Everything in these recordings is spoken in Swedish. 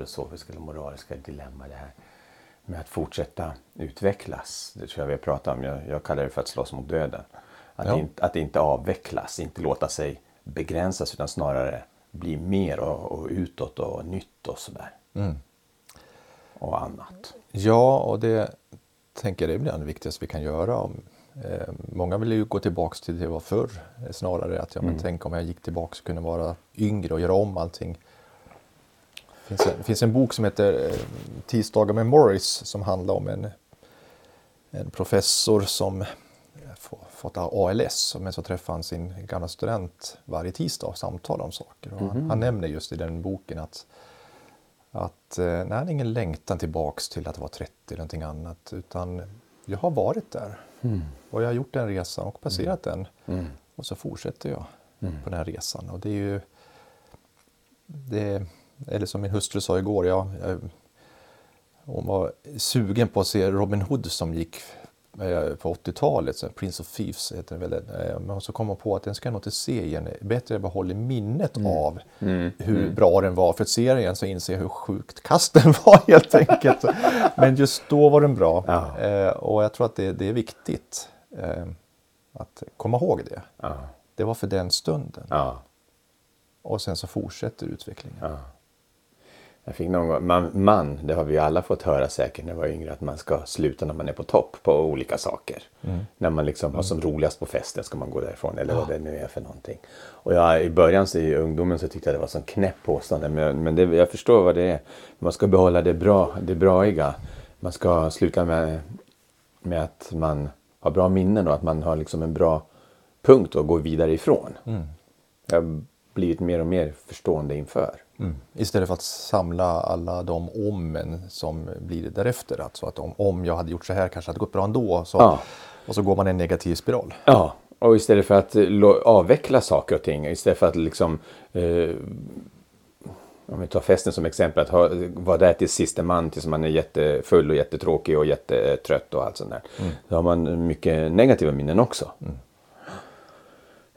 filosofiska eller moraliska dilemma det här med att fortsätta utvecklas. Det tror jag vi har pratat om. Jag, jag kallar det för att slåss mot döden. Att, Ja. inte, att inte avvecklas, inte låta sig begränsas utan snarare bli mer och, och utåt och nytt och sådär. Och annat. Ja, och det tänker jag är bland det viktigaste vi kan göra. Om, eh, många vill ju gå tillbaks till det var förr. Eh, Snarare att ja, men tänk om jag gick tillbaks och kunde vara yngre och göra om allting. Finns en, det finns en bok som heter eh, Tisdagar med Morris som handlar om en, en professor som eh, få- fått ALS men så träffar han sin gamla student varje tisdag och samtalar om saker. Och han, han nämner just i den boken att att eh, nej, det är ingen längtan tillbaks till att vara 30 eller någonting annat. Utan jag har varit där. Och jag har gjort den resan och passerat den. Och så fortsätter jag på den här resan. Och det är ju... Det, eller som min hustru sa igår, jag, jag, hon var sugen på att se Robin Hood som gick eh, på 80-talet, så Prince of Thieves heter den väl. Eh, Men så kom hon på att den ska jag nog inte se igen. Bättre att behålla minnet av hur bra den var. För att se den igen så inser jag hur sjukt kast den var helt enkelt. Men just då var den bra. Ja. Eh, och jag tror att det, det är viktigt eh, att komma ihåg det. Ja. Det var för den stunden. Ja. Och sen så fortsätter utvecklingen. Ja. Jag fick någon gång, man, man, det har vi ju alla fått höra säkert när vi var yngre, att man ska sluta när man är på topp på olika saker. När man liksom har som roligast på festen ska man gå därifrån eller vad det nu är för någonting. Och jag, i början så, i ungdomen så tyckte jag det var sån knäpp påstående men, men det, jag förstår vad det är. Man ska behålla det, bra, det braiga. Man ska sluta med, med att man har bra minnen och att man har liksom en bra punkt att gå vidare ifrån. Jag har blivit mer och mer förstående inför. Mm. Istället för att samla alla de ommen som blir därefter. Alltså att om, om jag hade gjort så här kanske det hade gått bra ändå. Så, Ja. Och så går man i en negativ spiral. Ja, och istället för att avveckla saker och ting, istället för att liksom eh, om vi tar festen som exempel, att ha, vara där till sista man tills man är jättefull och jättetråkig och jättetrött och allt sånt där. Då har man mycket negativa minnen också.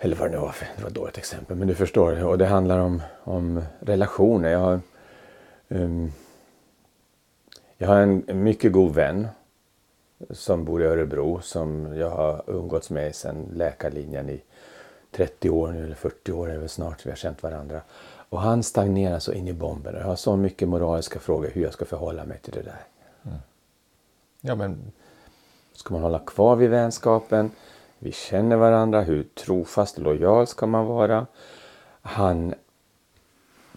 Eller vad det nu var för, det var ett dåligt exempel, men du förstår. Och det handlar om, om relationer. Jag har, ehm, jag har en, en mycket god vän som bor i Örebro som jag har umgåtts med sedan läkarlinjen i 30 år nu, eller 40 år är väl snart vi har känt varandra. Och han stagnerar så in i bomben. Jag har så mycket moraliska frågor hur jag ska förhålla mig till det där. Ja, men Ska man hålla kvar vid vänskapen? Vi känner varandra. Hur trofast och lojal ska man vara? Han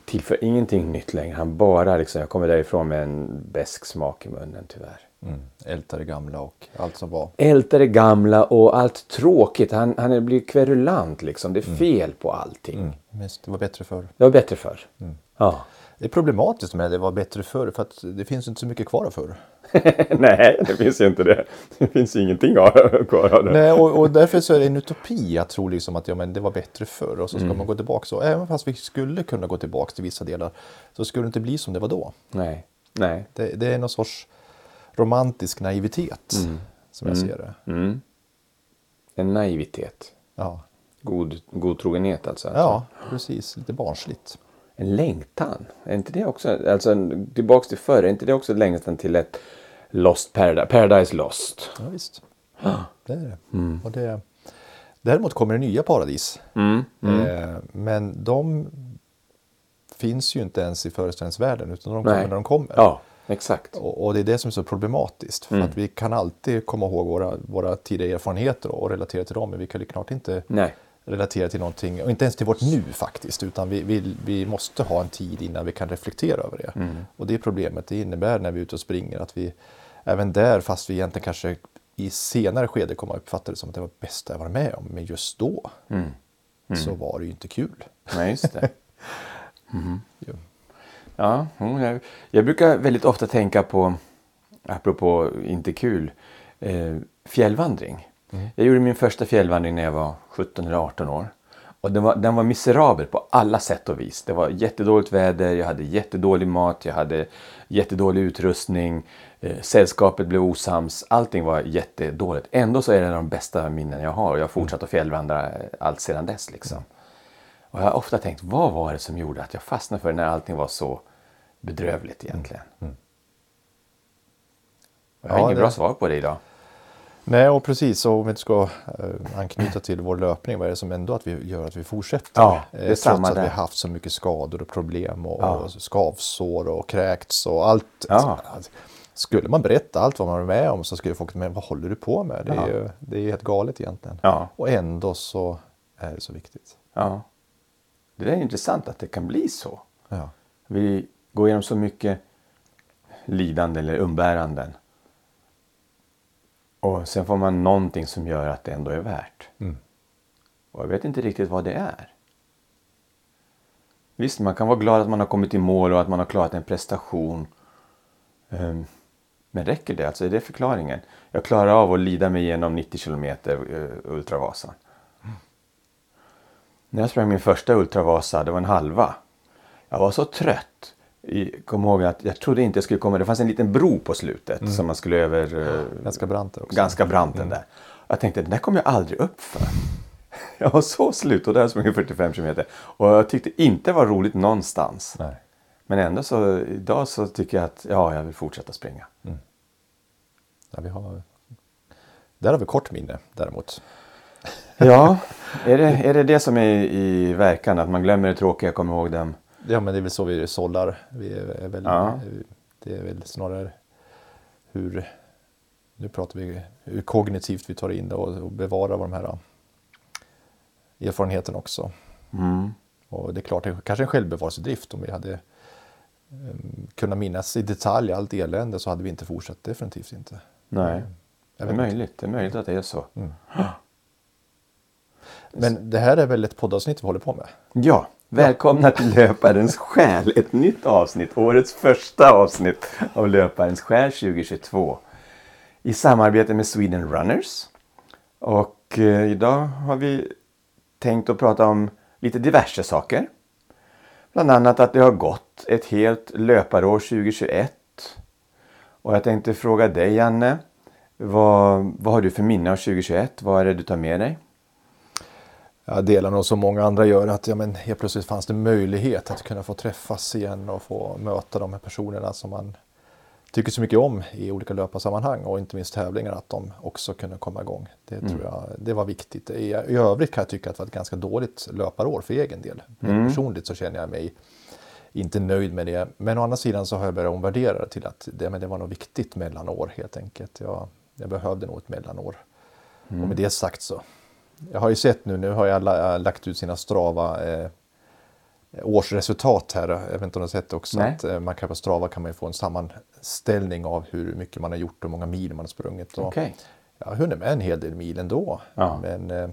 tillför ingenting nytt längre. Han bara liksom, jag kommer därifrån med en besk smak i munnen tyvärr. mm, ältar det gamla och allt som var. ältar det gamla och allt tråkigt. Han, han blir kverulant liksom. Det är fel på allting. Mm. Det var bättre förr. Det var bättre förr. Ja. Det är problematiskt med det var bättre förr för att det finns inte så mycket kvar av förr. Nej, det finns ju inte det. Det finns ju ingenting kvar av det. Nej, och, och därför så är det en utopi att tro liksom att ja, men det var bättre förr och så ska man gå tillbaka. Så även fast vi skulle kunna gå tillbaka till vissa delar så skulle det inte bli som det var då. Nej. Nej. Det, det är någon sorts romantisk naivitet som jag ser det. Mm. En naivitet. Ja. God, godtrogenhet alltså. ja, precis. Lite barnsligt. En längtan. Är inte det också, alltså en- tillbaks till förr, är inte det också längtan till ett Lost Paradise, Paradise Lost? Ja, visst. Det är det. Och det. Däremot kommer det nya paradis. Eh, men de finns ju inte ens i föreställningsvärlden utan de kommer Nej. när de kommer. Ja, exakt. Och, och det är det som är så problematiskt. För att vi kan alltid komma ihåg våra, våra tidigare erfarenheter och relatera till dem. Men vi kan ju klart inte Nej. Relatera till någonting, och inte ens till vårt nu faktiskt. Utan vi, vi, vi måste ha en tid innan vi kan reflektera över det. Och det problemet. Det innebär när vi är ute och springer att vi även där, fast vi egentligen kanske i senare skede kommer att uppfatta det som att det var det bästa jag varit med om. Men just då så var det ju inte kul. Nej, just det. Jo. Ja, mm, jag, jag brukar väldigt ofta tänka på, apropå inte kul, eh, fjällvandring. Jag gjorde min första fjällvandring när jag var 17 eller 18 år. Och den var, den var miserabel på alla sätt och vis. Det var jättedåligt väder, jag hade jättedålig mat, jag hade jättedålig utrustning, eh, sällskapet blev osams, allting var jättedåligt. Ändå så är det en av de bästa minnen jag har och jag har fortsatt att fjällvandra eh, allt sedan dess. Liksom. Och jag har ofta tänkt, vad var det som gjorde att jag fastnade för det när allting var så bedrövligt egentligen. Mm. Jag har Ja, inget det- bra svar på det idag. Nej, och precis. Och om vi inte ska eh, anknyta till vår löpning, vad är det som ändå att vi gör att vi fortsätter? Ja, det är Eh, trots att vi där. har haft så mycket skador och problem och, Ja. och skavsår och kräkts och allt. Ja. Alltså, Skulle man berätta allt vad man är med om så skulle folk men vad håller du på med? Det är, Ja. ju, det är helt galet egentligen. Ja. Och ändå så är det så viktigt. Ja. Det är intressant att det kan bli så. Ja. Vi går igenom så mycket lidande eller umbäranden. Och sen får man någonting som gör att det ändå är värt. Mm. Och jag vet inte riktigt vad det är. Visst, man kan vara glad att man har kommit i mål och att man har klarat en prestation. Ehm, Men räcker det? Alltså är det förklaringen? Jag klarar av att lida mig igenom 90 kilometer eh, Ultravasan. När jag sprang min första Ultravasa, det var en halva. Jag var så trött. Kom ihåg att jag trodde inte jag skulle komma. Det fanns en liten bro på slutet som man skulle över. eh, Ganska brant också. Ganska brant den där. Jag tänkte, den där kommer jag aldrig upp för. Jag var så slut och där sprang jag 45 kilometer. Och jag tyckte inte det var roligt någonstans. Nej. Men ändå så idag så tycker jag att ja, jag vill fortsätta springa. Ja, vi har... Där har vi kort minne däremot. Ja, är det, är det det som är i verkan? Att man glömmer det tråkiga och kommer ihåg dem? Ja, men det är väl så vi sållar. Vi är, väl, Ja. Det är väl snarare hur, nu pratar vi hur kognitivt vi tar in det och, och bevarar de här uh, erfarenheten också. Mm. Och det är klart, det kanske en självbevarelsedrift om vi hade um, kunnat minnas i detalj allt elände så hade vi inte fortsatt, definitivt inte. Nej, det är möjligt. Det är möjligt att det är så. Men det här är väl ett poddavsnitt vi håller på med? Ja, välkomna till Löparens själ. Ett nytt avsnitt. Årets första avsnitt av Löparens själ 2022. I samarbete med Sweden Runners. Och eh, idag har vi tänkt att prata om lite diverse saker. Bland annat att det har gått ett helt löparår 2021. Och jag tänkte fråga dig Janne. Vad, vad har du för minne av 2021? Vad är det du tar med dig? Jag delar nog som många andra gör att ja, men helt plötsligt fanns det möjlighet att kunna få träffas igen och få möta de här personerna som man tycker så mycket om i olika löparsammanhang och inte minst tävlingar att de också kunde komma igång. Det tror jag det var viktigt. I, I övrigt kan jag tycka att det var ett ganska dåligt löparår för egen del. Personligt så känner jag mig inte nöjd med det. Men å andra sidan så har jag börjat omvärdera det till att det, men det var nog viktigt mellanår helt enkelt. Jag, jag behövde nog ett mellanår. Och med det sagt så jag har ju sett nu, nu har alla äh, lagt ut sina Strava eh, årsresultat här. Jag vet inte om du har sett det också. Nej. Att, eh, man kan på Strava kan man få en sammanställning av hur mycket man har gjort och hur många mil man har sprungit. Och, Okej. Jag har hunnit med en hel del mil ändå. Ja. Men eh,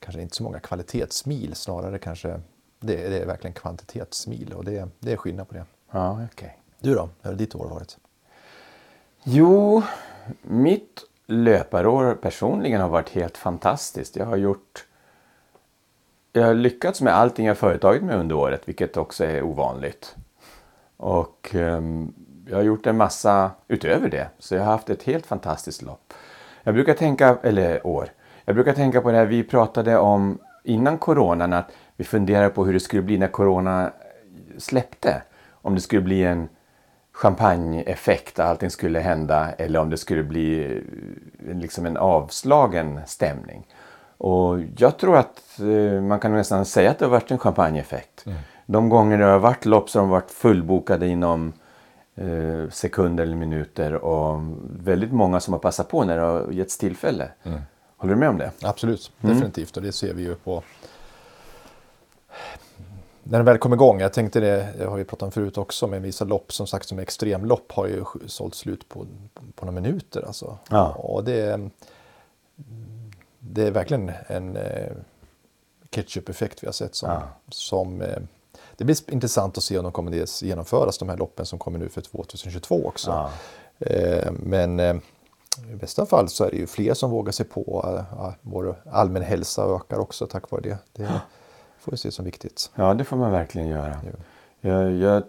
kanske inte så många kvalitetsmil. Snarare kanske det, det är verkligen kvantitetsmil. Och det, det är skillnad på det. Ja, okej. Du då? Hur har ditt år varit? Jo, mitt löparår personligen har varit helt fantastiskt. Jag har gjort... Jag har lyckats med allting jag företagit mig under året, vilket också är ovanligt. Och um, jag har gjort en massa utöver det, så jag har haft ett helt fantastiskt lopp. Jag brukar tänka, eller år, jag brukar tänka på det här vi pratade om innan coronan, att vi funderade på hur det skulle bli när corona släppte. Om det skulle bli en champagneeffekt, allting skulle hända eller om det skulle bli eh, liksom en avslagen stämning. Och jag tror att eh, man kan nästan säga att det har varit en champagneeffekt. De gånger det har varit lopp som har varit fullbokade inom eh, sekunder eller minuter och väldigt många som har passat på när det har getts tillfälle. Håller du med om det? Absolut, definitivt. Och det ser vi ju på när den väl kom igång, jag tänkte det, det har vi pratat om förut också, men vissa lopp som sagt som extremlopp har ju sålt slut på, på några minuter. Alltså. Ja. Och det, det är verkligen en eh, ketchup-effekt vi har sett. Som, Ja. som, eh, det blir intressant att se om de kommer genomföras, de här loppen som kommer nu för 2022 också. Ja. Eh, men eh, i bästa fall så är det ju fler som vågar sig på. Uh, vår allmän hälsa ökar också tack vare det. Det får vi se som viktigt. Ja, det får man verkligen göra. Jo. Jag, jag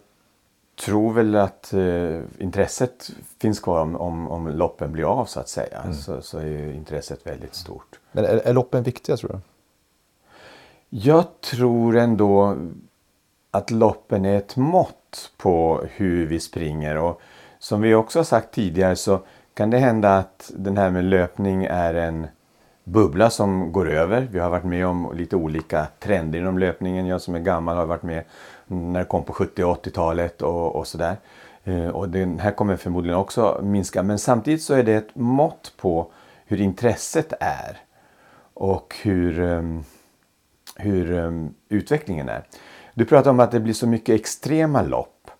tror väl att eh, intresset finns kvar om, om, om loppen blir av så att säga. Så, så är ju intresset väldigt stort. Men är, är loppen viktiga tror du? Jag tror ändå att loppen är ett mått mått på hur vi springer. Och som vi också har sagt tidigare så kan det hända att den här med löpning är en bubbla som går över. Vi har varit med om lite olika trender inom löpningen. Jag som är gammal har varit med när det kom på 70 och 80-talet och, och sådär. Eh, och den här kommer förmodligen också minska. Men samtidigt så är det ett mått på hur intresset är och hur, ehm, hur ehm, utvecklingen är. Du pratar om att det blir så mycket extrema lopp.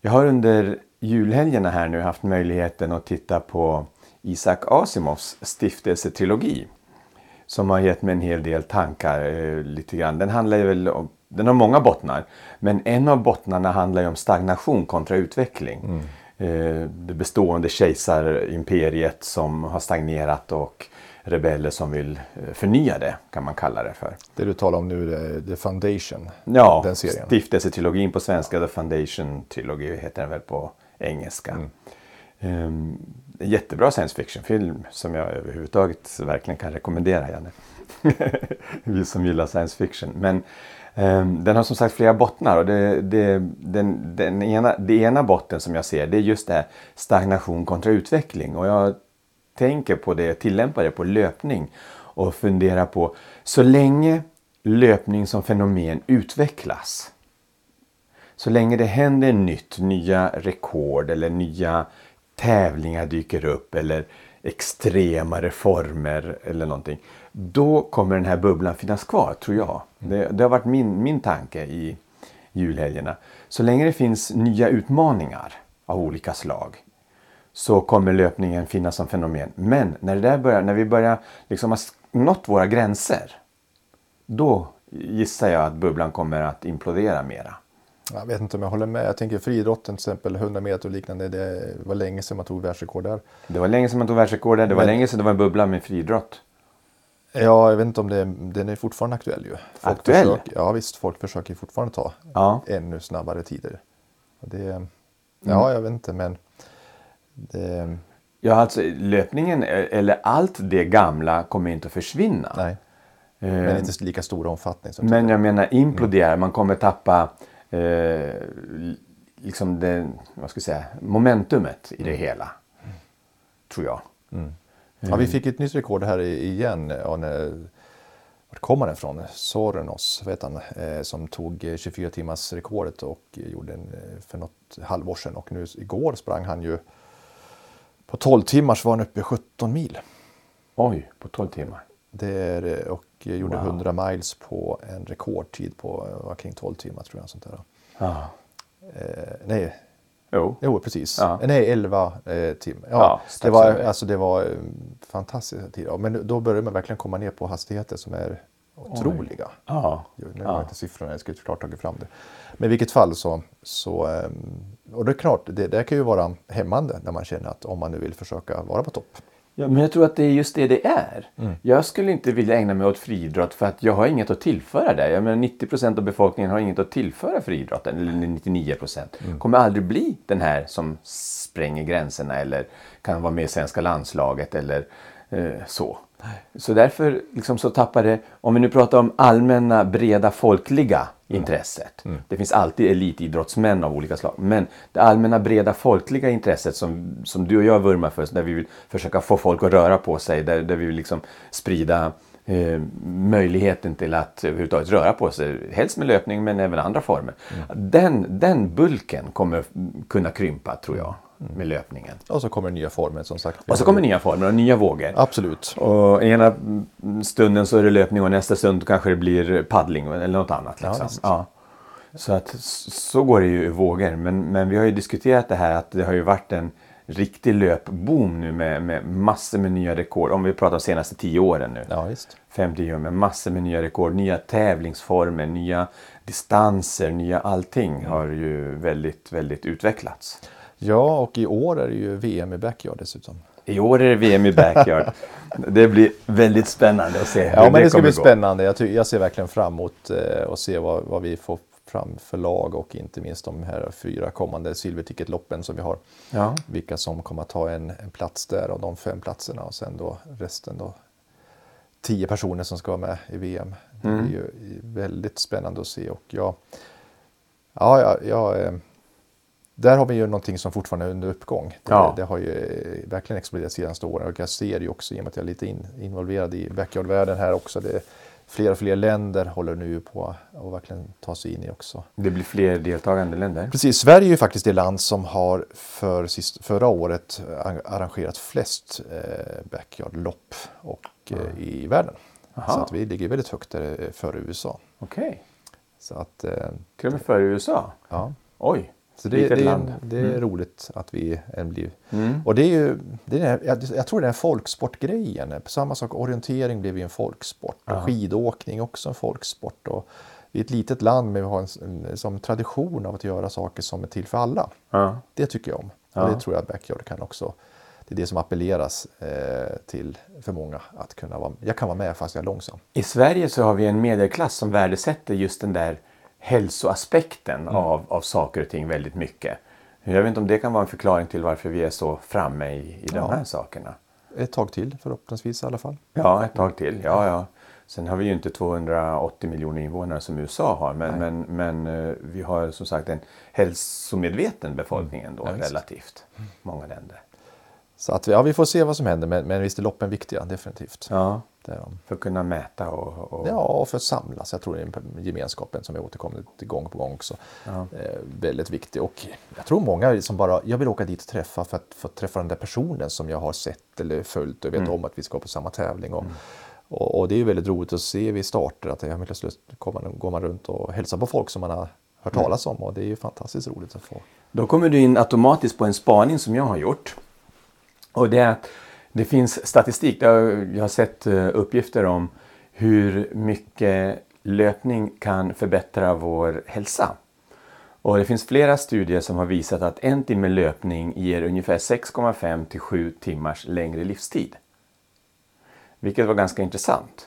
Jag har under julhelgerna här nu haft möjligheten att titta på Isaac Asimovs stiftelsetrilogi. Som har gett mig en hel del tankar. Eh, lite grann. Den handlar ju väl om, den har många bottnar. Men en av bottnarna handlar ju om stagnation kontra utveckling. Mm. Eh, det bestående kejsarimperiet som har stagnerat och rebeller som vill eh, förnya det, kan man kalla det för. Det du talar om nu är The Foundation? Ja, den serien. stiftelsetrilogin på svenska, The Foundation Trilogy heter den väl på engelska. Mm. Um, en jättebra science fiction-film som jag överhuvudtaget verkligen kan rekommendera. Janne. Vi som gillar science fiction. Men um, den har som sagt flera bottnar och det, det, den, den ena, det ena botten som jag ser det är just det här stagnation kontra utveckling. Och jag tänker på det, tillämpar det på löpning och funderar på så länge löpning som fenomen utvecklas så länge det händer nytt, nya rekord eller nya tävlingar dyker upp eller extrema reformer eller någonting. Då kommer den här bubblan finnas kvar, tror jag. Det, det har varit min, min tanke i julhelgerna. Så länge det finns nya utmaningar av olika slag så kommer löpningen finnas som fenomen. Men när, det där börjar, när vi börjar liksom ha nått våra gränser, då gissar jag att bubblan kommer att implodera mera. Jag vet inte om jag håller med. Jag tänker friidrotten till exempel, 100 meter och liknande. Det var länge sedan man tog världsrekord där. Det var länge sedan man tog världsrekord där. Det var Men... länge sedan det var en bubbla med friidrott. Ja, jag vet inte om det den är fortfarande aktuell ju. Folk aktuell? Försöker, ja visst, folk försöker fortfarande ta ja. ännu snabbare tider. Det, ja, mm. jag vet inte men det... Ja, alltså löpningen eller allt det gamla kommer inte att försvinna. Nej. Men eh, inte lika stor omfattning. Som men jag menar implodera, mm. man kommer tappa eh, liksom det, vad ska jag säga, momentumet i det mm. hela. Tror jag. Mm. Ja, vi fick ett nytt rekord här igen. Arne, vart kom han ifrån? Sorenos, vet han, eh, som tog 24 timmars rekordet och gjorde en, eh, för något halvår sedan. Och nu igår sprang han ju på 12 timmar så var han uppe i 17 mil. Oj, på 12 timmar. Det är, och gjorde wow. 100 miles på en rekordtid på kring 12 timmar tror jag. Sånt där. Ah. Eh, nej, Jo. jo, precis. Ja. Nej, 11 eh, timmar. Ja, ja det, var, alltså, det var eh, fantastiska tider. Men då började man verkligen komma ner på hastigheter som är otroliga. Ja. Nu har jag inte siffrorna, jag skulle klart tagit fram det. Men i vilket fall så, så ehm, och det är klart, det, det kan ju vara hämmande när man känner att om man nu vill försöka vara på topp. Ja, men jag tror att det är just det det är. Mm. Jag skulle inte vilja ägna mig åt friidrott för att jag har inget att tillföra där. Jag menar 90 procent av befolkningen har inget att tillföra friidrotten, eller 99 procent. Mm. Kommer aldrig bli den här som spränger gränserna eller kan vara med i svenska landslaget eller eh, så. Så därför liksom så tappar det, om vi nu pratar om allmänna breda folkliga. Intresset. Mm. Det finns alltid elitidrottsmän av olika slag. Men det allmänna breda folkliga intresset som, som du och jag vurmar för, där vi vill försöka få folk att röra på sig, där, där vi vill liksom sprida eh, möjligheten till att överhuvudtaget röra på sig, helst med löpning men även andra former. Mm. Den, den bulken kommer kunna krympa tror jag med löpningen. Och så kommer nya former som sagt. Och så kommer nya former och nya vågor. Absolut. Och ena stunden så är det löpning och nästa stund kanske det blir paddling eller något annat. Liksom. Ja, ja. Så att så går det ju i vågor. Men, men vi har ju diskuterat det här att det har ju varit en riktig löpboom nu med, med massor med nya rekord. Om vi pratar om de senaste tio åren nu. Ja. Fem, tio år med massor med nya rekord, nya tävlingsformer, nya distanser, nya allting mm. har ju väldigt, väldigt utvecklats. Ja, och i år är det ju VM i backyard dessutom. I år är det VM i backyard. det blir väldigt spännande att se hur Ja, men det, det ska bli gå. spännande. Jag, jag, ser verkligen fram emot eh, att se vad, vad, vi får fram för lag och inte minst de här fyra kommande silverticketloppen som vi har. Ja. Vilka som kommer att ta en, en plats där av de fem platserna och sen då resten då tio personer som ska vara med i VM. Det mm. blir ju väldigt spännande att se och jag, ja, jag, jag där har vi ju någonting som fortfarande är under uppgång. Det, Ja. det har ju eh, verkligen exploderat de senaste åren och jag ser ju också i och med att jag är lite in, involverad i backyard-världen här också. Det, fler och fler länder håller nu på att verkligen ta sig in i också. Det blir fler deltagande länder. Precis, Sverige är ju faktiskt det land som har för sist, förra året ar- arrangerat flest eh, backyard-lopp och, eh, i världen. Aha. Så att vi ligger väldigt högt där eh, före USA. Okej. Så att, eh, Till och med före USA. ja. Oj. Så det, det, är, det är roligt att vi blir... Mm. Och det är ju, det är, jag, jag tror det är folksportgrejen. På samma sak, orientering blev ju en folksport. Och skidåkning också en folksport. Och vi är ett litet land men vi har en, en som tradition av att göra saker som är till för alla. Ja. Det tycker jag om. Ja. Och det tror jag Backyard kan också. Det är det som appelleras eh, till för många. Att kunna vara, jag kan vara med fast jag är långsam. I Sverige så har vi en medelklass som värdesätter just den där hälsoaspekten av, av saker och ting väldigt mycket. Jag vet inte om det kan vara en förklaring till varför vi är så framme i, i de Ja. här sakerna. Ett tag till förhoppningsvis i alla fall. Ja, ett tag till. Ja, ja. Sen har vi ju inte 280 miljoner invånare som USA har, men, men, men eh, vi har som sagt en hälsomedveten befolkning ändå, Ja, relativt många länder. Så att, ja, vi får se vad som händer. Men, men visst är loppen viktiga, definitivt. Ja, de. för att kunna mäta och... och Ja, och för att samlas. Jag tror det är en gemenskapen som jag återkommer till gång på gång också. Ja. Eh, väldigt viktig. Och jag tror många som bara, jag vill åka dit och träffa för att få träffa den där personen som jag har sett eller följt och vet om att vi ska på samma tävling. Och, och, och det är ju väldigt roligt att se vid starter att jag plötsligt kommer går man runt och hälsar på folk som man har hört talas om och det är ju fantastiskt roligt att få. Då kommer du in automatiskt på en spaning som jag har gjort. Och det är att det finns statistik. Jag har sett eh, uppgifter om hur mycket löpning kan förbättra vår hälsa. Och det finns flera studier som har visat att en timme löpning ger ungefär 6,5 till 7 timmars längre livstid. Vilket var ganska intressant.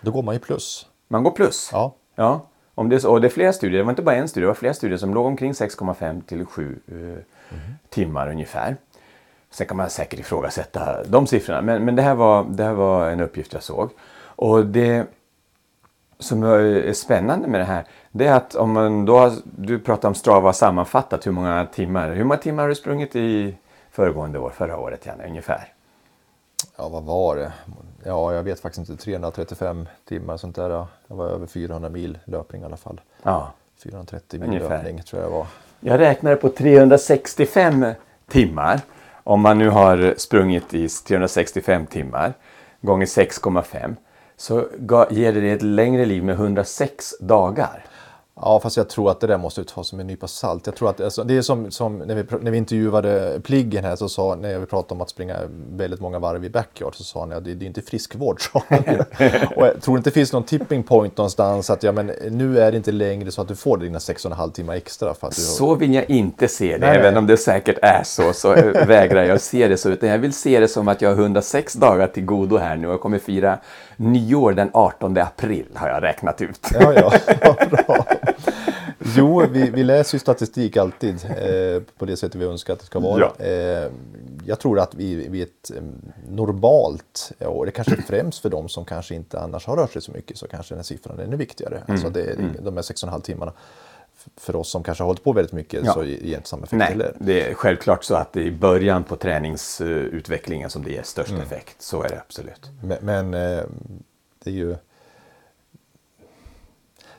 Då går man ju plus. Man går plus. Ja. Ja, om det, och det är flera studier, det var inte bara en studie, det var flera studier som låg omkring 6,5 till 7 eh, timmar ungefär. Sen kan man säkert ifrågasätta de siffrorna, men, men det, här var, det här var en uppgift jag såg. Och det som är spännande med det här, det är att om man då har, du pratar om Strava sammanfattat hur många timmar, hur många timmar har du sprungit i föregående år, förra året Janne, ungefär? Ja, vad var det? Ja, jag vet faktiskt inte. 335 timmar sånt där. Det var över 400 mil löpning i alla fall. Ja, 430 mil Ungefär. löpning tror jag var. Jag räknade på 365 timmar. Om man nu har sprungit i 365 timmar gånger 6,5 så ger det ett längre liv med 106 dagar. Ja, fast jag tror att det där måste du ta som en nypa salt. Jag tror att alltså, det är som, som när, vi, när vi intervjuade Pliggen här så sa, när vi pratade om att springa väldigt många varv i backyard så sa han att det, det är inte friskvård. han. och jag tror inte det finns någon tipping point någonstans att ja, men nu är det inte längre så att du får dina 6,5 timmar extra. För att du, Så vill jag inte se det, Nej, även om det säkert är så, så vägrar jag se det så. Utan jag vill se det som att jag har 106 dagar till godo här nu och kommer fira nyår den 18 april har jag räknat ut. Ja, ja, bra. Jo, vi, vi läser ju statistik alltid eh, på det sättet vi önskar att det ska vara. Ja. Eh, jag tror att vi, vi är ett normalt, och det kanske främst för de som kanske inte annars har rört sig så mycket, så kanske den här siffran är ännu viktigare. Alltså det, är De här 6,5 timmarna. För oss som kanske har hållit på väldigt mycket Ja. så ger inte samma effekt Nej, heller. det är självklart så att det är i början på träningsutvecklingen som det ger störst effekt. Så är det absolut. Men, men eh, det är ju...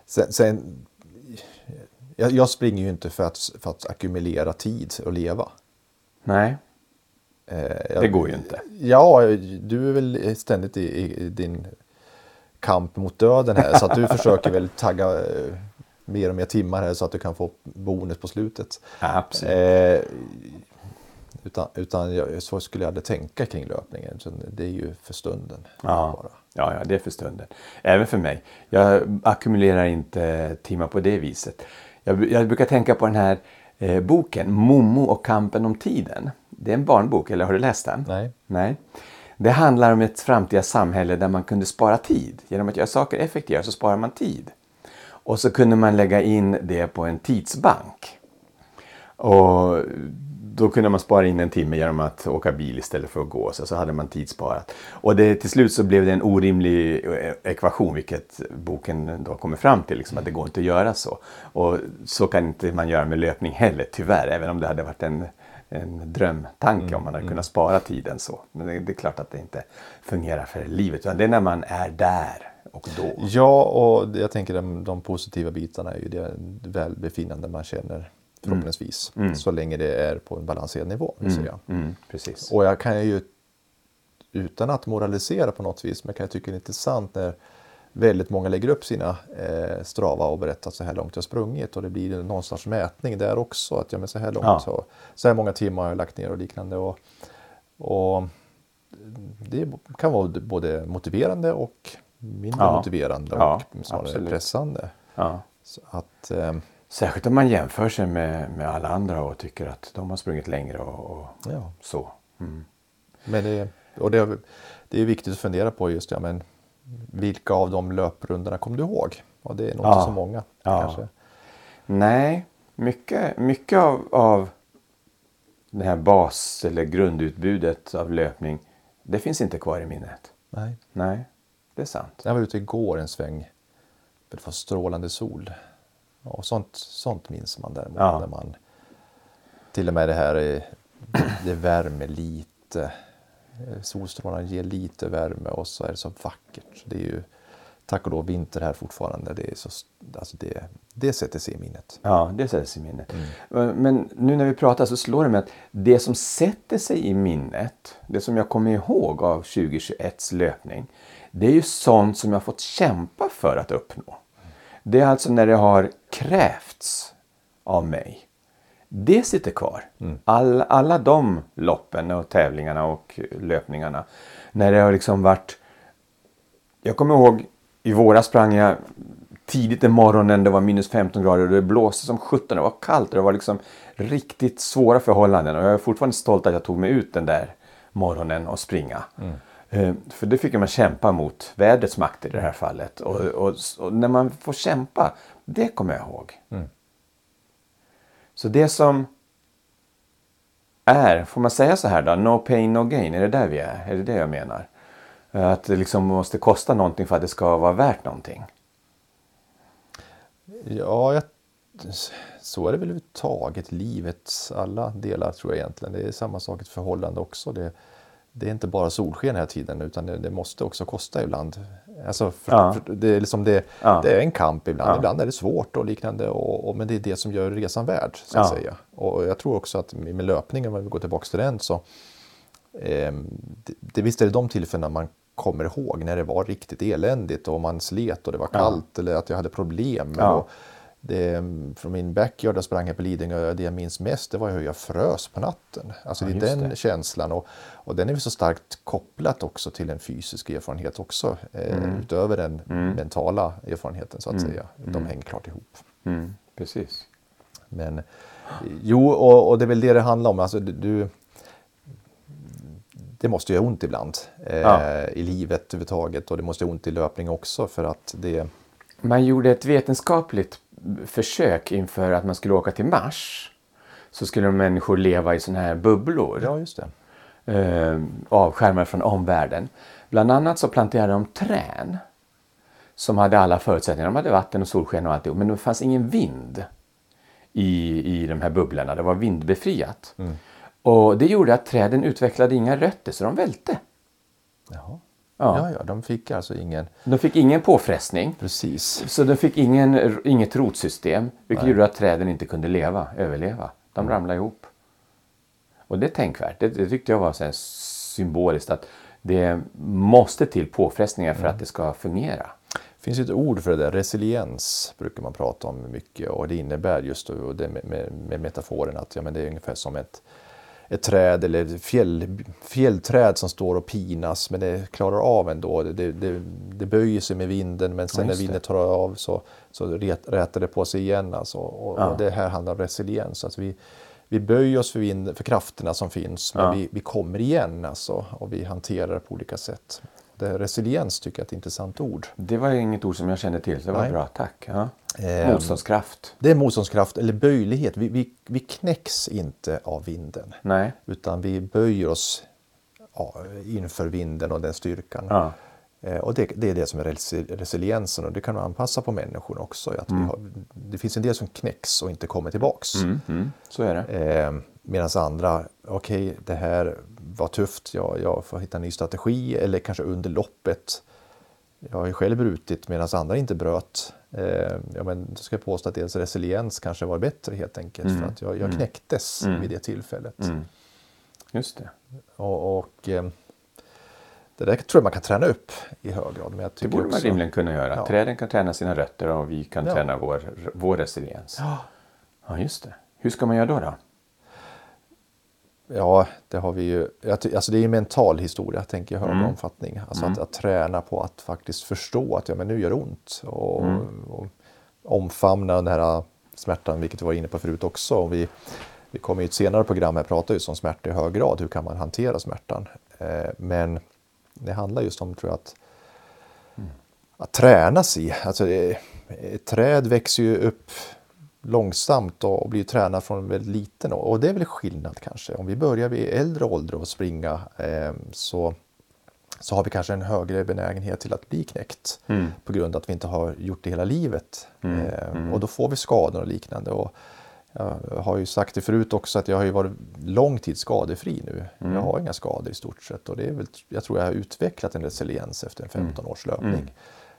Sen, sen, jag, jag springer ju inte för att, för att ackumulera tid och leva. Nej, Eh, jag, det går ju inte. Ja, du är väl ständigt i, i, i din kamp mot döden här. Så att du försöker väl tagga eh, mer och mer timmar här så att du kan få bonus på slutet. Absolut. Eh, utan utan jag, så skulle jag aldrig tänka kring löpningen. Så det är ju för stunden. Ja. Bara. Ja, ja, det är för stunden. Även för mig. Jag ackumulerar inte timmar på det viset. Jag, jag brukar tänka på den här eh, boken Momo och kampen om tiden. Det är en barnbok, eller har du läst den? Nej. Nej. Det handlar om ett framtida samhälle där man kunde spara tid. Genom att göra saker effektivare så sparar man tid. Och så kunde man lägga in det på en tidsbank. Och då kunde man spara in en timme genom att åka bil istället för att gå. Så, så hade man tidssparat. Och det, till slut så blev det en orimlig eh, ekvation, vilket boken då kommer fram till. Liksom, att det går inte att göra så. Och så kan inte man göra med löpning heller, tyvärr. Även om det hade varit en, en drömtanke mm, om man hade mm. kunnat spara tiden så. Men det, det, är klart att det inte fungerar för livet. Utan det är när man är där och då. Ja, och jag tänker de, de positiva bitarna är ju det välbefinnande man känner förhoppningsvis. Mm. mm. Så länge det är på en balanserad nivå. Mm. Mm. Precis. Och jag kan ju, utan att moralisera på något vis, men kan jag tycka det är intressant när väldigt många lägger upp sina eh, Strava och berättar så här långt jag sprungit och det blir någon sorts mätning där också. Att ja, men så här långt, ja. så, så här många timmar har jag lagt ner och liknande. Och, och det kan vara både motiverande och mindre ja. motiverande och ja, snarare absolut. pressande. Ja. Så att, eh, Särskilt om man jämför sig med, med alla andra och tycker att de har sprungit längre och, och ja. så. Mm. Men det, och det, det är viktigt att fundera på just ja, men vilka av de löprundorna kommer du ihåg? Och det är nog inte så många. Kanske. Nej, mycket, mycket av, av det här bas eller grundutbudet av löpning det finns inte kvar i minnet. Nej. Nej, det är sant. Jag var ute igår en sväng. Det var strålande sol. Och sånt, sånt minns man däremot. Ja. Där man, till och med det här, det värmer lite. Solstrålarna ger lite värme och så är det så vackert. Det är ju tack och lov vinter här fortfarande. Det, är så, alltså det, det sätter sig i minnet. Ja, det sätter sig i minnet. Mm. Men nu när vi pratar så slår det mig att det som sätter sig i minnet, det som jag kommer ihåg av 2021s löpning, det är ju sånt som jag fått kämpa för att uppnå. Det är alltså när det har krävts av mig. Det sitter kvar. Mm. All, alla de loppen och tävlingarna och löpningarna. När det har liksom varit... Jag kommer ihåg i våras sprang jag tidigt i morgonen. Det var minus 15 grader och det blåste som 17. Det var kallt och det var liksom riktigt svåra förhållanden. Och jag är fortfarande stolt att jag tog mig ut den där morgonen och springa. Mm. Eh, för det fick man kämpa mot vädrets makter i det här fallet. Och, och, och, när man får kämpa, det kommer jag ihåg. Mm. Så det som är, får man säga så här då, no pain no gain, är det där vi är? Är det det jag menar? Att det liksom måste kosta någonting för att det ska vara värt någonting? Ja, jag, så är det väl överhuvudtaget. Livets alla delar tror jag egentligen. Det är samma sak i ett förhållande också. Det, det är inte bara solsken hela tiden utan det, det måste också kosta ibland. Alltså för, ja. för det, är liksom det, ja. det är en kamp ibland, ja. ibland är det svårt och liknande och, och, men det är det som gör resan värd. Så att säga. Och jag tror också att med löpningen, om vi går tillbaka till den, så eh, det, det, visst är det de tillfällena man kommer ihåg när det var riktigt eländigt och man slet och det var kallt eller att jag hade problem. Och, det, från min backyard, jag sprang här på Lidingö, det jag minns mest det var hur jag frös på natten. Alltså ja, det är den det. känslan och, och den är så starkt kopplat också till en fysisk erfarenhet också. Eh, mm. utöver den mm. mentala erfarenheten så att mm. säga. De mm. hänger klart ihop. Mm. Precis. Men jo, och, och, det är väl det det handlar om. Alltså, du, det måste göra ont ibland eh, ja. i livet överhuvudtaget och det måste göra ont i löpning också för att det man gjorde ett vetenskapligt försök inför att man skulle åka till Mars. Så skulle människor leva i sådana här bubblor. Ja, just det. Eh, avskärmade från omvärlden. Bland annat så planterade de trän. Som hade alla förutsättningar. De hade vatten och solsken och alltihop. Men det fanns ingen vind i, i de här bubblorna. Det var vindbefriat. Mm. Och det gjorde att träden utvecklade inga rötter så de välte. Jaha. Ja. ja, ja, de fick alltså ingen... De fick ingen påfrestning. Precis. Så de fick ingen, inget rotsystem, vilket Nej. gjorde att träden inte kunde leva, överleva. De mm. ramlade ihop. Och det är tänkvärt. Det, det tyckte jag var så symboliskt att det måste till påfrestningar för mm. att det ska fungera. Det finns ett ord för det där, resiliens brukar man prata om mycket och det innebär just då, det med, med, med metaforen att ja, men det är ungefär som ett ett träd eller fjäll, fjällträd som står och pinas men det klarar av ändå. Det, det, det böjer sig med vinden men sen ja, när vinden tar av så, så rätar det på sig igen. Alltså. Och, ja. och det här handlar om resiliens. Alltså vi, vi böjer oss för, vind, för krafterna som finns men ja. vi, vi kommer igen alltså, och vi hanterar det på olika sätt. Det, resiliens tycker jag är ett intressant ord. Det var inget ord som jag kände till, så det var Nej. bra. Tack. Ja. Ehm. Motståndskraft. Det är motståndskraft eller böjlighet. Vi, vi, vi knäcks inte av vinden. Nej. Utan vi böjer oss ja, inför vinden och den styrkan. Ja. Eh, Och det, det är det som är resi- resiliensen och det kan man anpassa på människorna också. Att vi har, det finns en del som knäcks och inte kommer tillbaks. Mm, mm. Så är det. Eh, Medan andra, okej det här var tufft, jag, jag får hitta en ny strategi eller kanske under loppet. Jag har ju själv brutit medan andra inte bröt. Eh, ja, men då ska jag påstå att deras resiliens kanske var bättre helt enkelt för att jag, jag knäcktes vid det tillfället. Mm. Just det. Och, och eh, det där tror jag man kan träna upp i hög grad. Men jag Det tycker borde man också, rimligen kunna göra. Ja. Träden kan träna sina rötter och vi kan Ja. träna vår, vår resiliens. Ja. Ja, just det. Hur ska man göra då? då? Ja, det har vi ju. Alltså det är ju mental historia, tänker jag, hög Mm. omfattning. Alltså att, att träna på att faktiskt förstå att ja, men nu gör det ont. Och, Mm. och omfamna den här smärtan, vilket vi var inne på förut också. Och vi, vi kommer i ett senare program här prata just om smärta i hög grad. Hur kan man hantera smärtan? Eh, men det handlar just om, tror jag, att, att tränas i. Alltså, eh, ett träd växer ju upp långsamt och blir tränad från väldigt liten. Och det är väl skillnad kanske. Om vi börjar vid äldre ålder och springa eh, så, så har vi kanske en högre benägenhet till att bli knäckt Mm. på grund av att vi inte har gjort det hela livet. Eh, Och då får vi skador och liknande. Och jag har ju sagt det förut också att jag har ju varit lång tid skadefri nu. Jag har inga skador i stort sett och det är väl, jag tror jag har utvecklat en resiliens efter en 15 års löpning.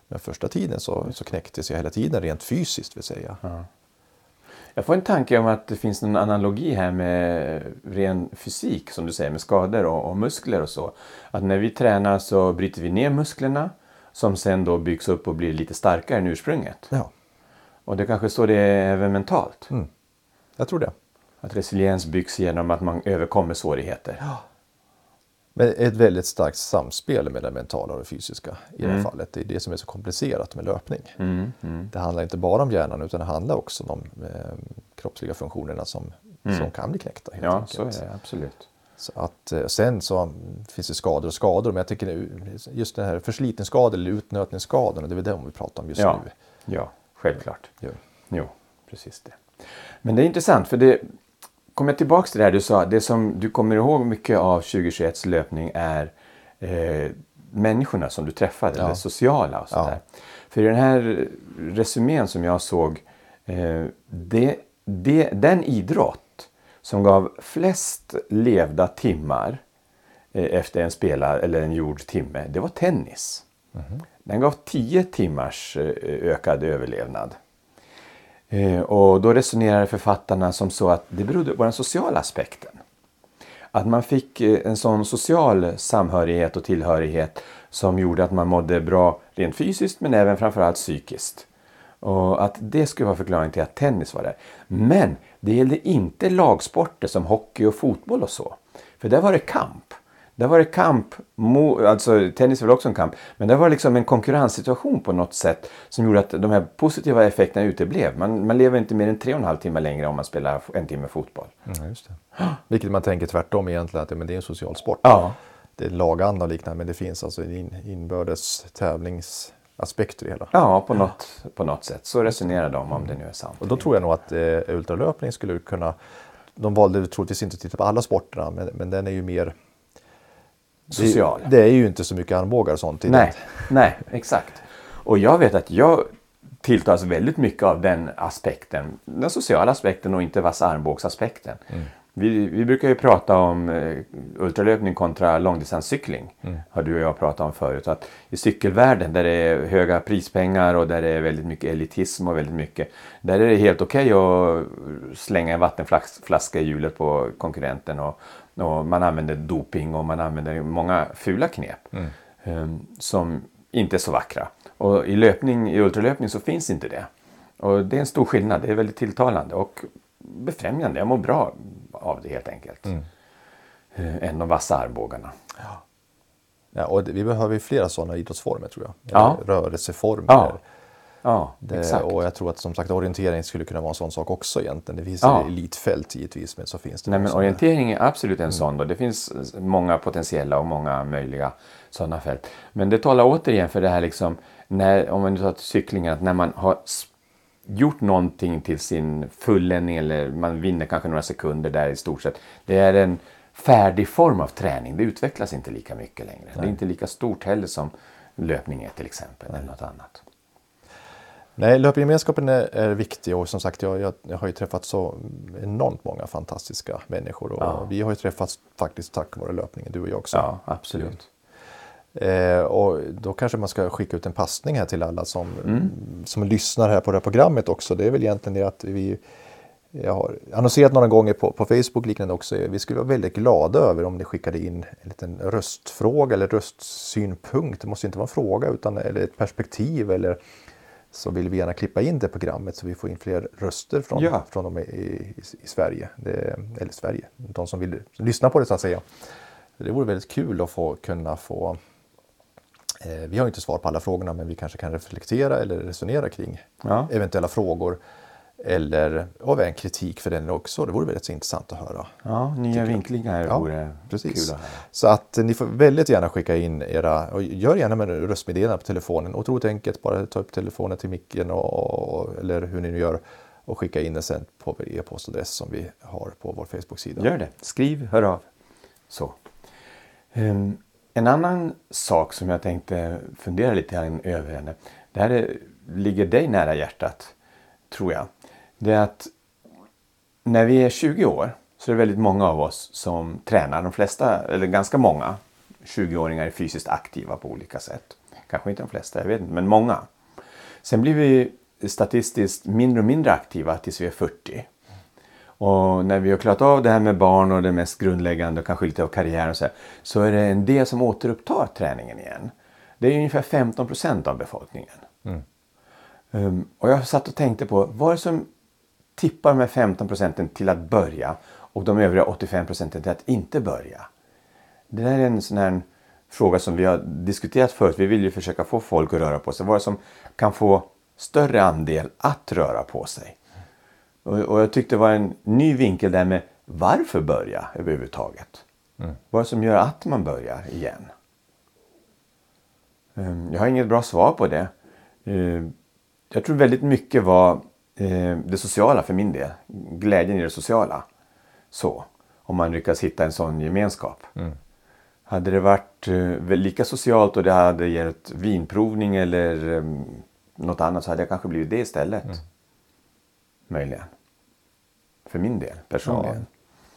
Men första tiden så, så knäcktes jag hela tiden rent fysiskt vill säga. Jag får en tanke om att det finns en analogi här med ren fysik, som du säger, med skador och, och muskler och så. Att när vi tränar så bryter vi ner musklerna som sen då byggs upp och blir lite starkare än ursprunget. Ja, Och det kanske så det är även mentalt. jag tror det. Att resiliens byggs genom att man överkommer svårigheter. Men ett väldigt starkt samspel med det mentala och det fysiska i det här fallet. Det är det som är så komplicerat med löpning. Mm, mm, Det handlar inte bara om hjärnan utan det handlar också om de eh, kroppsliga funktionerna som, som kan bli knäckta. Helt Ja, enkelt. så är det absolut. Så att, eh, sen så finns det skador och skador, men jag tycker just den här förslitningsskador eller utnötningsskadorna, det är väl det vi pratar om just Ja, nu. ja självklart. Ja. Jo, precis det. Men det är intressant för det kommer jag tillbaks till det här du sa. Det som du kommer ihåg mycket av 2021 löpning är eh, människorna som du träffade, Ja. det sociala och sådär. För i den här resumén som jag såg, eh, det, det, den idrott som gav flest levda timmar eh, efter en spelad eller en gjord timme, det var tennis. Den gav 10 timmars eh, ökad överlevnad. Eh, och då resonerar författarna som så att det berodde på den sociala aspekten. Att man fick eh, en sån social samhörighet och tillhörighet som gjorde att man mådde bra rent fysiskt men även framförallt psykiskt. Och att det skulle vara förklaringen till att tennis var där. Men det gällde inte lagsporter som hockey och fotboll och så. För där var det kamp. Där var det kamp, alltså tennis väl också en kamp, men där var det liksom en konkurrenssituation på något sätt som gjorde att de här positiva effekterna uteblev. Man, man lever inte mer än tre och en halv timme längre om man spelar en timme fotboll. Mm, just det. Vilket man tänker tvärtom egentligen, att men det är en social sport. Ja. Det är laganda och liknande, men det finns alltså in, inbördes tävlingsaspekt i det hela. Ja, på något, på något sätt. Så resonerar de om det nu är sant. Och då tror jag nog att eh, ultralöpning skulle kunna... De valde troligtvis inte att titta på alla sporterna, men, men den är ju mer... Social. Det, det är ju inte så mycket armbågar och sånt i Nej, den. nej, exakt. Och jag vet att jag tilltas väldigt mycket av den aspekten. Den sociala aspekten och inte vassa armbågsaspekten. Vi, vi brukar ju prata om eh, ultralöpning kontra långdistanscykling. Har du och jag pratat om förut. Att I cykelvärlden där det är höga prispengar och där det är väldigt mycket elitism och väldigt mycket. Där är det helt okej att slänga en vattenflaska i hjulet på konkurrenten. Och, och man använder doping och man använder många fula knep. eh, som inte är så vackra. Och i löpning, i ultralöpning så finns inte det. Och det är en stor skillnad. Det är väldigt tilltalande och befrämjande. Jag mår bra av det helt enkelt. Eh, än de vassa armbågarna. Ja, och det, vi behöver ju flera sådana idrottsformer tror jag. Ja. Rörelseformer. Ja. Ja, Det, exakt. och jag tror att som sagt orientering skulle kunna vara en sån sak också egentligen. Det finns Ja. elitfält givetvis men så finns det Nej, men orientering är absolut Mm. en sån. Då. Det finns många potentiella och många möjliga sådana fält. Men det talar återigen för det här liksom, när, om man nu tar cyklingen, att när man har gjort någonting till sin fulländning eller man vinner kanske några sekunder där i stort sett. Det är en färdig form av träning. Det utvecklas inte lika mycket längre. Det är inte lika stort heller som löpning är till exempel. Eller något annat. Nej, löpgemenskapen är, är viktig och som sagt jag, jag, jag har ju träffat så enormt många fantastiska människor och Ja. vi har ju träffats faktiskt tack vare löpningen, du och jag också. Ja, absolut. Eh, och då kanske man ska skicka ut en passning här till alla som, Mm. som lyssnar här på det här programmet också. Det är väl egentligen det att vi jag har annonserat några gånger på, på Facebook liknande också. Vi skulle vara väldigt glada över om ni skickade in en liten röstfråga eller röstsynpunkt. Det måste inte vara en fråga utan eller ett perspektiv eller så vill vi gärna klippa in det programmet så vi får in fler röster från, Ja. från dem i, i, i Sverige. Det, eller Sverige, de som vill lyssna på det så att säga. Det vore väldigt kul att få kunna få Eh, Vi har inte svar på alla frågorna men vi kanske kan reflektera eller resonera kring Ja. eventuella frågor. Eller och även kritik för den också. Det vore väldigt intressant att höra. Ja, nya vinklingar Ja, vore precis. kul att höra. Så att ni får väldigt gärna skicka in era, och gör gärna med röstmeddelanden på telefonen. Otroligt enkelt, bara ta upp telefonen till micken och, eller hur ni nu gör och skicka in det sen på vår e-postadress som vi har på vår Facebook-sida. Gör det. Skriv, hör av. Så. Ehm, en annan sak som jag tänkte fundera lite över. Det här är, ligger dig nära hjärtat, tror jag. Det är att när vi är 20 år så är det väldigt många av oss som tränar. De flesta, eller ganska många, 20-åringar är fysiskt aktiva på olika sätt. Kanske inte de flesta, jag vet inte, men många. Sen blir vi statistiskt mindre och mindre aktiva tills vi är 40. Och när vi har klarat av det här med barn och det mest grundläggande och kanske lite av karriär och så, här, så är det en del som återupptar träningen igen. Det är ungefär 15 procent av befolkningen. Um, och jag satt och tänkte på vad är det som tippar de här 15 procenten till att börja och de övriga 85 procenten till att inte börja? Det där är en sån här fråga som vi har diskuterat förut. Vi vill ju försöka få folk att röra på sig. Vad som kan få större andel att röra på sig? Och, och jag tyckte det var en ny vinkel där med varför börja överhuvudtaget? Vad är det som gör att man börjar igen? Ehm, Jag har inget bra svar på det. Ehm, Jag tror väldigt mycket var det sociala för min del. Glädjen i det sociala. Så. Om man lyckas hitta en sån gemenskap. Hade det varit eh, lika socialt och det hade gett vinprovning eller eh, något annat så hade jag kanske blivit det istället. Möjligen. För min del personligen.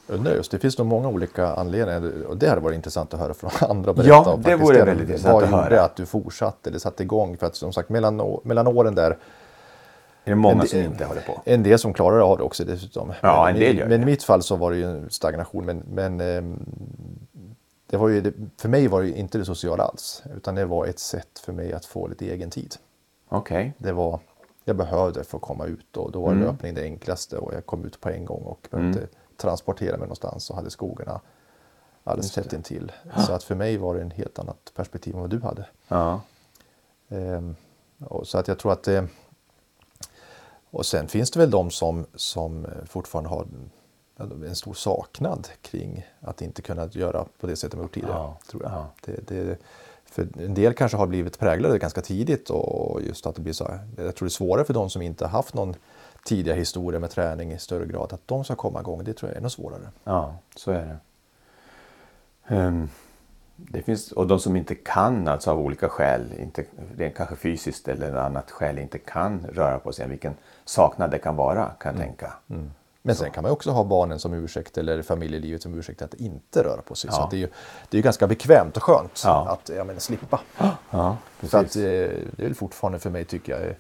Undrar just, det finns nog många olika anledningar och det hade varit intressant att höra från andra berätta Ja, om. det vore väldigt intressant Vad att gjorde höra. att du fortsatte eller satte igång? För att som sagt mellan, mellan åren där, Är det många En som del- inte håller på? en del som klarar av det också dessutom. Ja, men, en del gör Men det. i mitt fall så var det ju en stagnation. Men, men ehm, det var ju, för mig var det inte det sociala alls. Utan det var ett sätt för mig att få lite egen tid. Okej. Det var, jag behövde få komma ut och då var Mm. löpning det enklaste och jag kom ut på en gång och behövde transportera mig någonstans och hade skogarna alldeles tätt intill. Så att för mig var det en helt annat perspektiv än vad du hade. Ja. Ehm, och så att jag tror att det... Och sen finns det väl de som, som fortfarande har en stor saknad kring att inte kunna göra på det sättet de gjort tidigare. Ja, tror jag. ja. Det, det, för en del kanske har blivit präglade ganska tidigt och just att det blir så här, Jag tror det är svårare för de som inte har haft någon tidigare historia med träning i större grad. Att de ska komma igång, det tror jag är ännu svårare. Ja, så är det. Ehm, det finns, och de som inte kan, alltså av olika skäl, inte, rent kanske fysiskt eller annat skäl, inte kan röra på sig, vilken saknad det kan vara, kan jag tänka. Men sen kan man också ha barnen som ursäkt eller familjelivet som ursäkt att inte röra på sig. Så Ja. att det är ju det är ganska bekvämt och skönt Ja. att ja, men, slippa. Ja, Så att, eh, det är väl fortfarande för mig tycker jag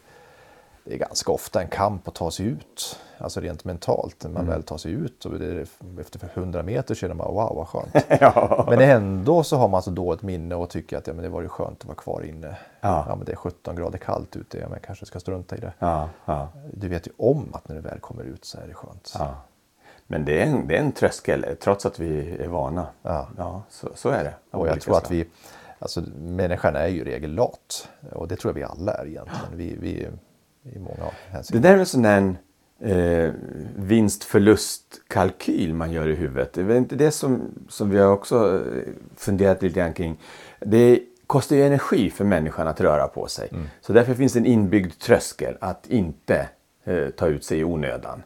det är ganska ofta en kamp att ta sig ut. Alltså rent mentalt. När man Mm. väl tar sig ut och det efter 100 meter känner man wow vad skönt. ja. Men ändå så har man så dåligt minne och tycker att ja, men det var ju skönt att vara kvar inne. Ja. men det är 17 grader kallt ute, ja, men jag kanske ska strunta i det. Ja, ja, Du vet ju om att när du väl kommer ut så är det skönt. ja. Men det är, en, det är en tröskel, trots att vi är vana. Ja. ja så, så är det. Och jag tror att vi, alltså människan är ju i regel lat. Och det tror jag vi alla är egentligen. Vi, vi, i många Det hänseenden. där är en sån där eh, vinst-förlust-kalkyl man gör i huvudet. Det är inte det som, som vi har också eh, funderat lite grann kring. Det kostar ju energi för människan att röra på sig. Så därför finns det en inbyggd tröskel att inte eh, ta ut sig i onödan.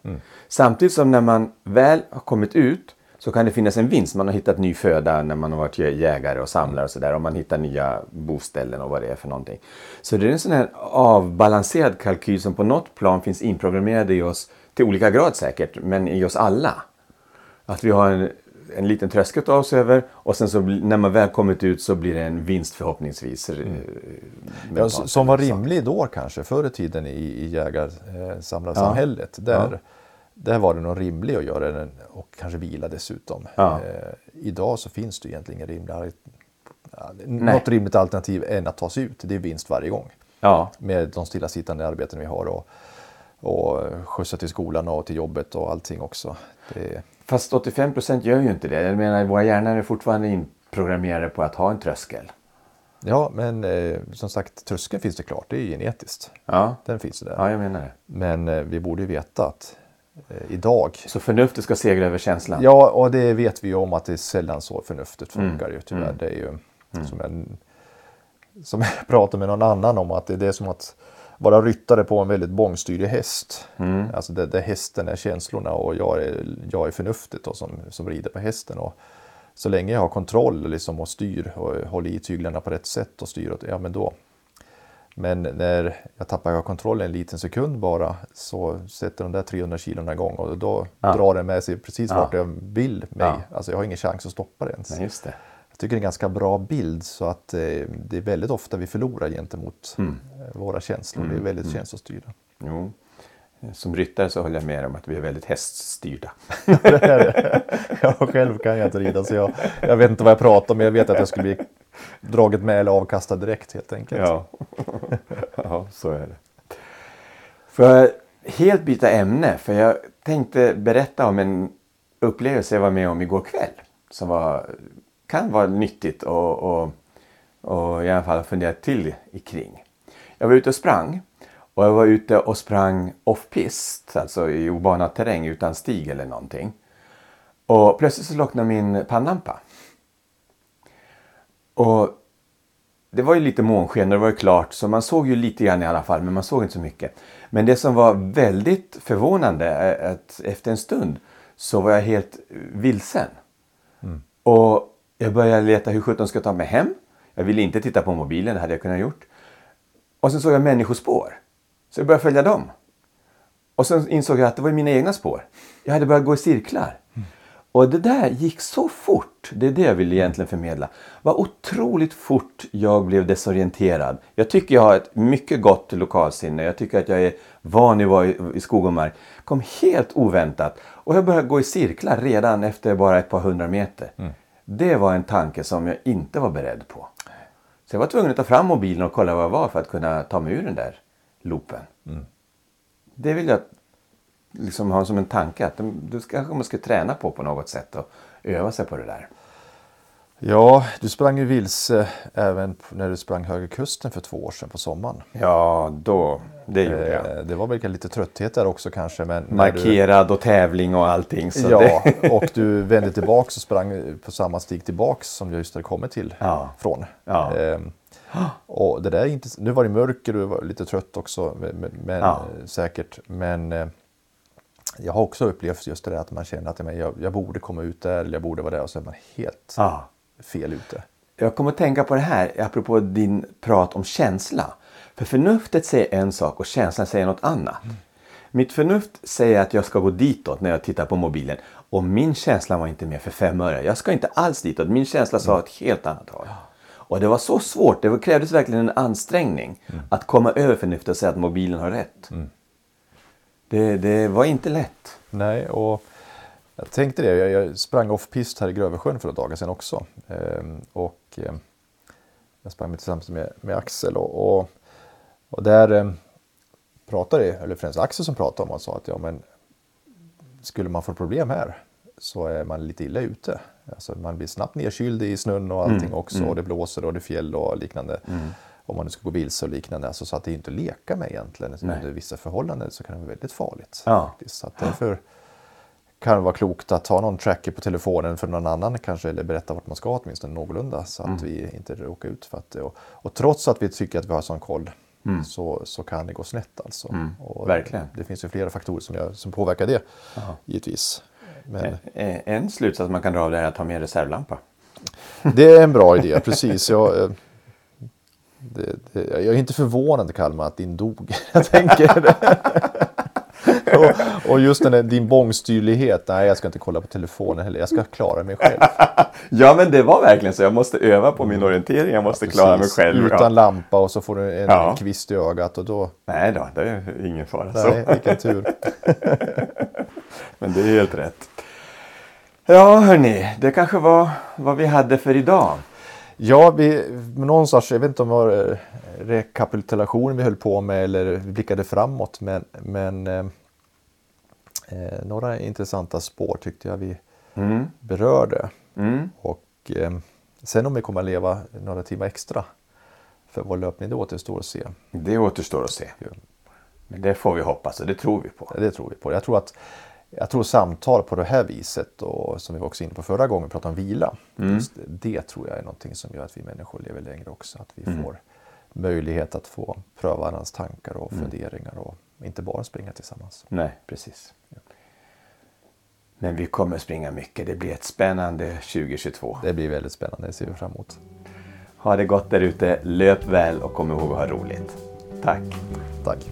Samtidigt som när man väl har kommit ut så kan det finnas en vinst. Man har hittat ny föda när man har varit jägare och samlare och sådär. Och man hittar nya boställen och vad det är för någonting. Så det är en sån här avbalanserad kalkyl som på något plan finns inprogrammerad i oss, till olika grad säkert, men i oss alla. Att vi har en, en liten tröskel att ta oss över och sen så när man väl kommit ut så blir det en vinst förhoppningsvis. eh, Ja, mentalt s- som var rimlig då kanske, förr i tiden i, i jägarsamlarsamhället. Där, där var det nog rimligt att göra den och kanske vila dessutom. Ja. Eh, idag så finns det egentligen ingen rimlig, något rimligt alternativ än att ta sig ut. Det är vinst varje gång. Ja, Med de stillasittande arbeten vi har och, och skjutsa till skolan och till jobbet och allting också. Det, fast 85 procent gör ju inte det. Jag menar, våra hjärnor är fortfarande inprogrammerade på att ha en tröskel. ja, men eh, som sagt, tröskeln finns det klart. Det är genetiskt. Ja, Den finns det där. ja jag menar det. Men eh, vi borde ju veta att idag Så förnuftet ska segra över känslan? Ja, och det vet vi ju om att det är sällan så förnuftet Mm. funkar ju tyvärr. Det är ju som, en, som jag pratade med någon annan om att det, det är som att vara ryttare på en väldigt bångstyrig häst. Mm. Alltså där, där hästen är känslorna och jag är, jag är förnuftet då, som, som rider på hästen. Och så länge jag har kontroll liksom, och styr och håller i tyglarna på rätt sätt och styr åt, ja men då. Men när jag tappar kontrollen en liten sekund bara så sätter de där 300 kilona igång och då Ja. drar den med sig precis Ja. vart jag vill mig. Ja. Alltså jag har ingen chans att stoppa det ens. Nej, just det. Jag tycker det är en ganska bra bild så att eh, det är väldigt ofta vi förlorar gentemot Mm. eh, våra känslor. Vi är väldigt känslostyrda. Jo. Som ryttare så håller jag med om att vi är väldigt häststyrda. jag själv kan jag inte rida så jag, jag vet inte vad jag pratar om men jag vet att jag skulle bli draget med eller avkastat direkt helt enkelt. Ja. ja, så är det. Får jag helt byta ämne? För jag tänkte berätta om en upplevelse jag var med om igår kväll. Som var, kan vara nyttigt och, och, och i alla fall funderat till kring. Jag var ute och sprang. Och jag var ute och sprang off-pist, alltså i obanad terräng utan stig eller någonting. Och plötsligt så locknade min pannlampa. Och det var ju lite månsken och det var ju klart så man såg ju lite grann i alla fall men man såg inte så mycket. Men det som var väldigt förvånande är att efter en stund så var jag helt vilsen. Och jag började leta hur sjutton ska jag ta mig hem. Jag ville inte titta på mobilen, det hade jag kunnat gjort. Och sen såg jag människospår. Så jag började följa dem. Och sen insåg jag att det var mina egna spår. Jag hade börjat gå i cirklar. Och det där gick så fort. Det är det jag vill egentligen förmedla. Vad otroligt fort jag blev desorienterad. Jag tycker jag har ett mycket gott lokalsinne. Jag tycker att jag är van att vara i, skog och mark. Kom helt oväntat. Och jag började gå i cirklar redan efter bara ett par hundra meter. Det var en tanke som jag inte var beredd på. Så jag var tvungen att ta fram mobilen och kolla vad jag var för att kunna ta mig ur den där loopen. Det vill jag liksom ha som en tanke att de- du kanske man ska träna på på något sätt och öva sig på det där. Ja, du sprang ju vilse även när du sprang Höga Kusten för två år sedan på sommaren. Ja, då, det gjorde jag. Eh, Det var väl lite trötthet där också kanske. Men när du- Markerad och tävling och allting. Ja, det, och du vände tillbaks och sprang på samma stig tillbaks som du just hade kommit till Ja. från. Ja. Ehm, och det där är inte, nu var det mörker och du var lite trött också, men, men- Ja. eh, säkert. Men eh, jag har också upplevt just det där att man känner att men, jag, jag borde komma ut där eller jag borde vara där och så är man helt ja. fel ute. Jag kommer att tänka på det här apropå din prat om känsla. För förnuftet säger en sak och känslan säger något annat. Mitt förnuft säger att jag ska gå ditåt när jag tittar på mobilen. Och min känsla var inte med för fem öre. Jag ska inte alls ditåt. Min känsla sa ett helt annat håll. Och det var så svårt. Det krävdes verkligen en ansträngning att komma över förnuftet och säga att mobilen har rätt. Det, det var inte lätt. Nej, och jag tänkte det. Jag, jag sprang off-pist här i Grövelsjön för några dagar sedan också. Ehm, och ehm, jag sprang med tillsammans med, med Axel och, och, och där ehm, pratade, eller främst Axel som pratade om och sa att ja, men skulle man få problem här så är man lite illa ute. Alltså man blir snabbt nedkyld i snön och allting också och det blåser och det är fjäll och liknande. Om man nu ska gå vilse och liknande. Alltså, så att det är inte att leka med egentligen. Nej. Under vissa förhållanden så kan det vara väldigt farligt. Ja. faktiskt. Så att därför kan det vara klokt att ha någon tracker på telefonen för någon annan kanske, eller berätta vart man ska åtminstone någorlunda så att Mm. vi inte råkar ut för att det. Och, och trots att vi tycker att vi har sån koll så, så kan det gå snett alltså. Mm. Verkligen. Det finns ju flera faktorer som, gör, som påverkar det, givetvis. Men Eh, En slutsats man kan dra av det är att ha med reservlampa. det är en bra idé, precis. Jag, eh, det, det, jag är inte förvånad Kalmar att din dog. Jag tänker och, och just den där, din bångstyrlighet. Nej, jag ska inte kolla på telefonen heller. Jag ska klara mig själv. Ja men det var verkligen så. Jag måste öva på min orientering. Jag måste klara mig själv. Utan Ja. lampa och så får du en Ja. kvist i ögat och då... Nej då, det är ingen fara. Nej, Så. vilken tur. Men det är helt rätt. Ja hörni, det kanske var vad vi hade för idag. Ja, vi, någonstans, jag vet inte om det var eh, rekapitulation vi höll på med eller vi blickade framåt, men, men eh, eh, några intressanta spår tyckte jag vi Mm. berörde. Mm. Och eh, sen om vi kommer att leva några timmar extra för vår löpning, det återstår att se. Det återstår att se. Men det får vi hoppas och det tror vi på. Det tror vi på. Jag tror att jag tror samtal på det här viset och som vi var också inne på förra gången, prata om vila. Just det tror jag är någonting som gör att vi människor lever längre också. Att vi får möjlighet att få pröva varandras tankar och funderingar och inte bara springa tillsammans. Nej, precis. Men vi kommer springa mycket. Det blir ett spännande 2022. Det blir väldigt spännande, det ser vi fram emot. Ha det gott där ute. Löp väl och kom ihåg att ha roligt. Tack. Tack!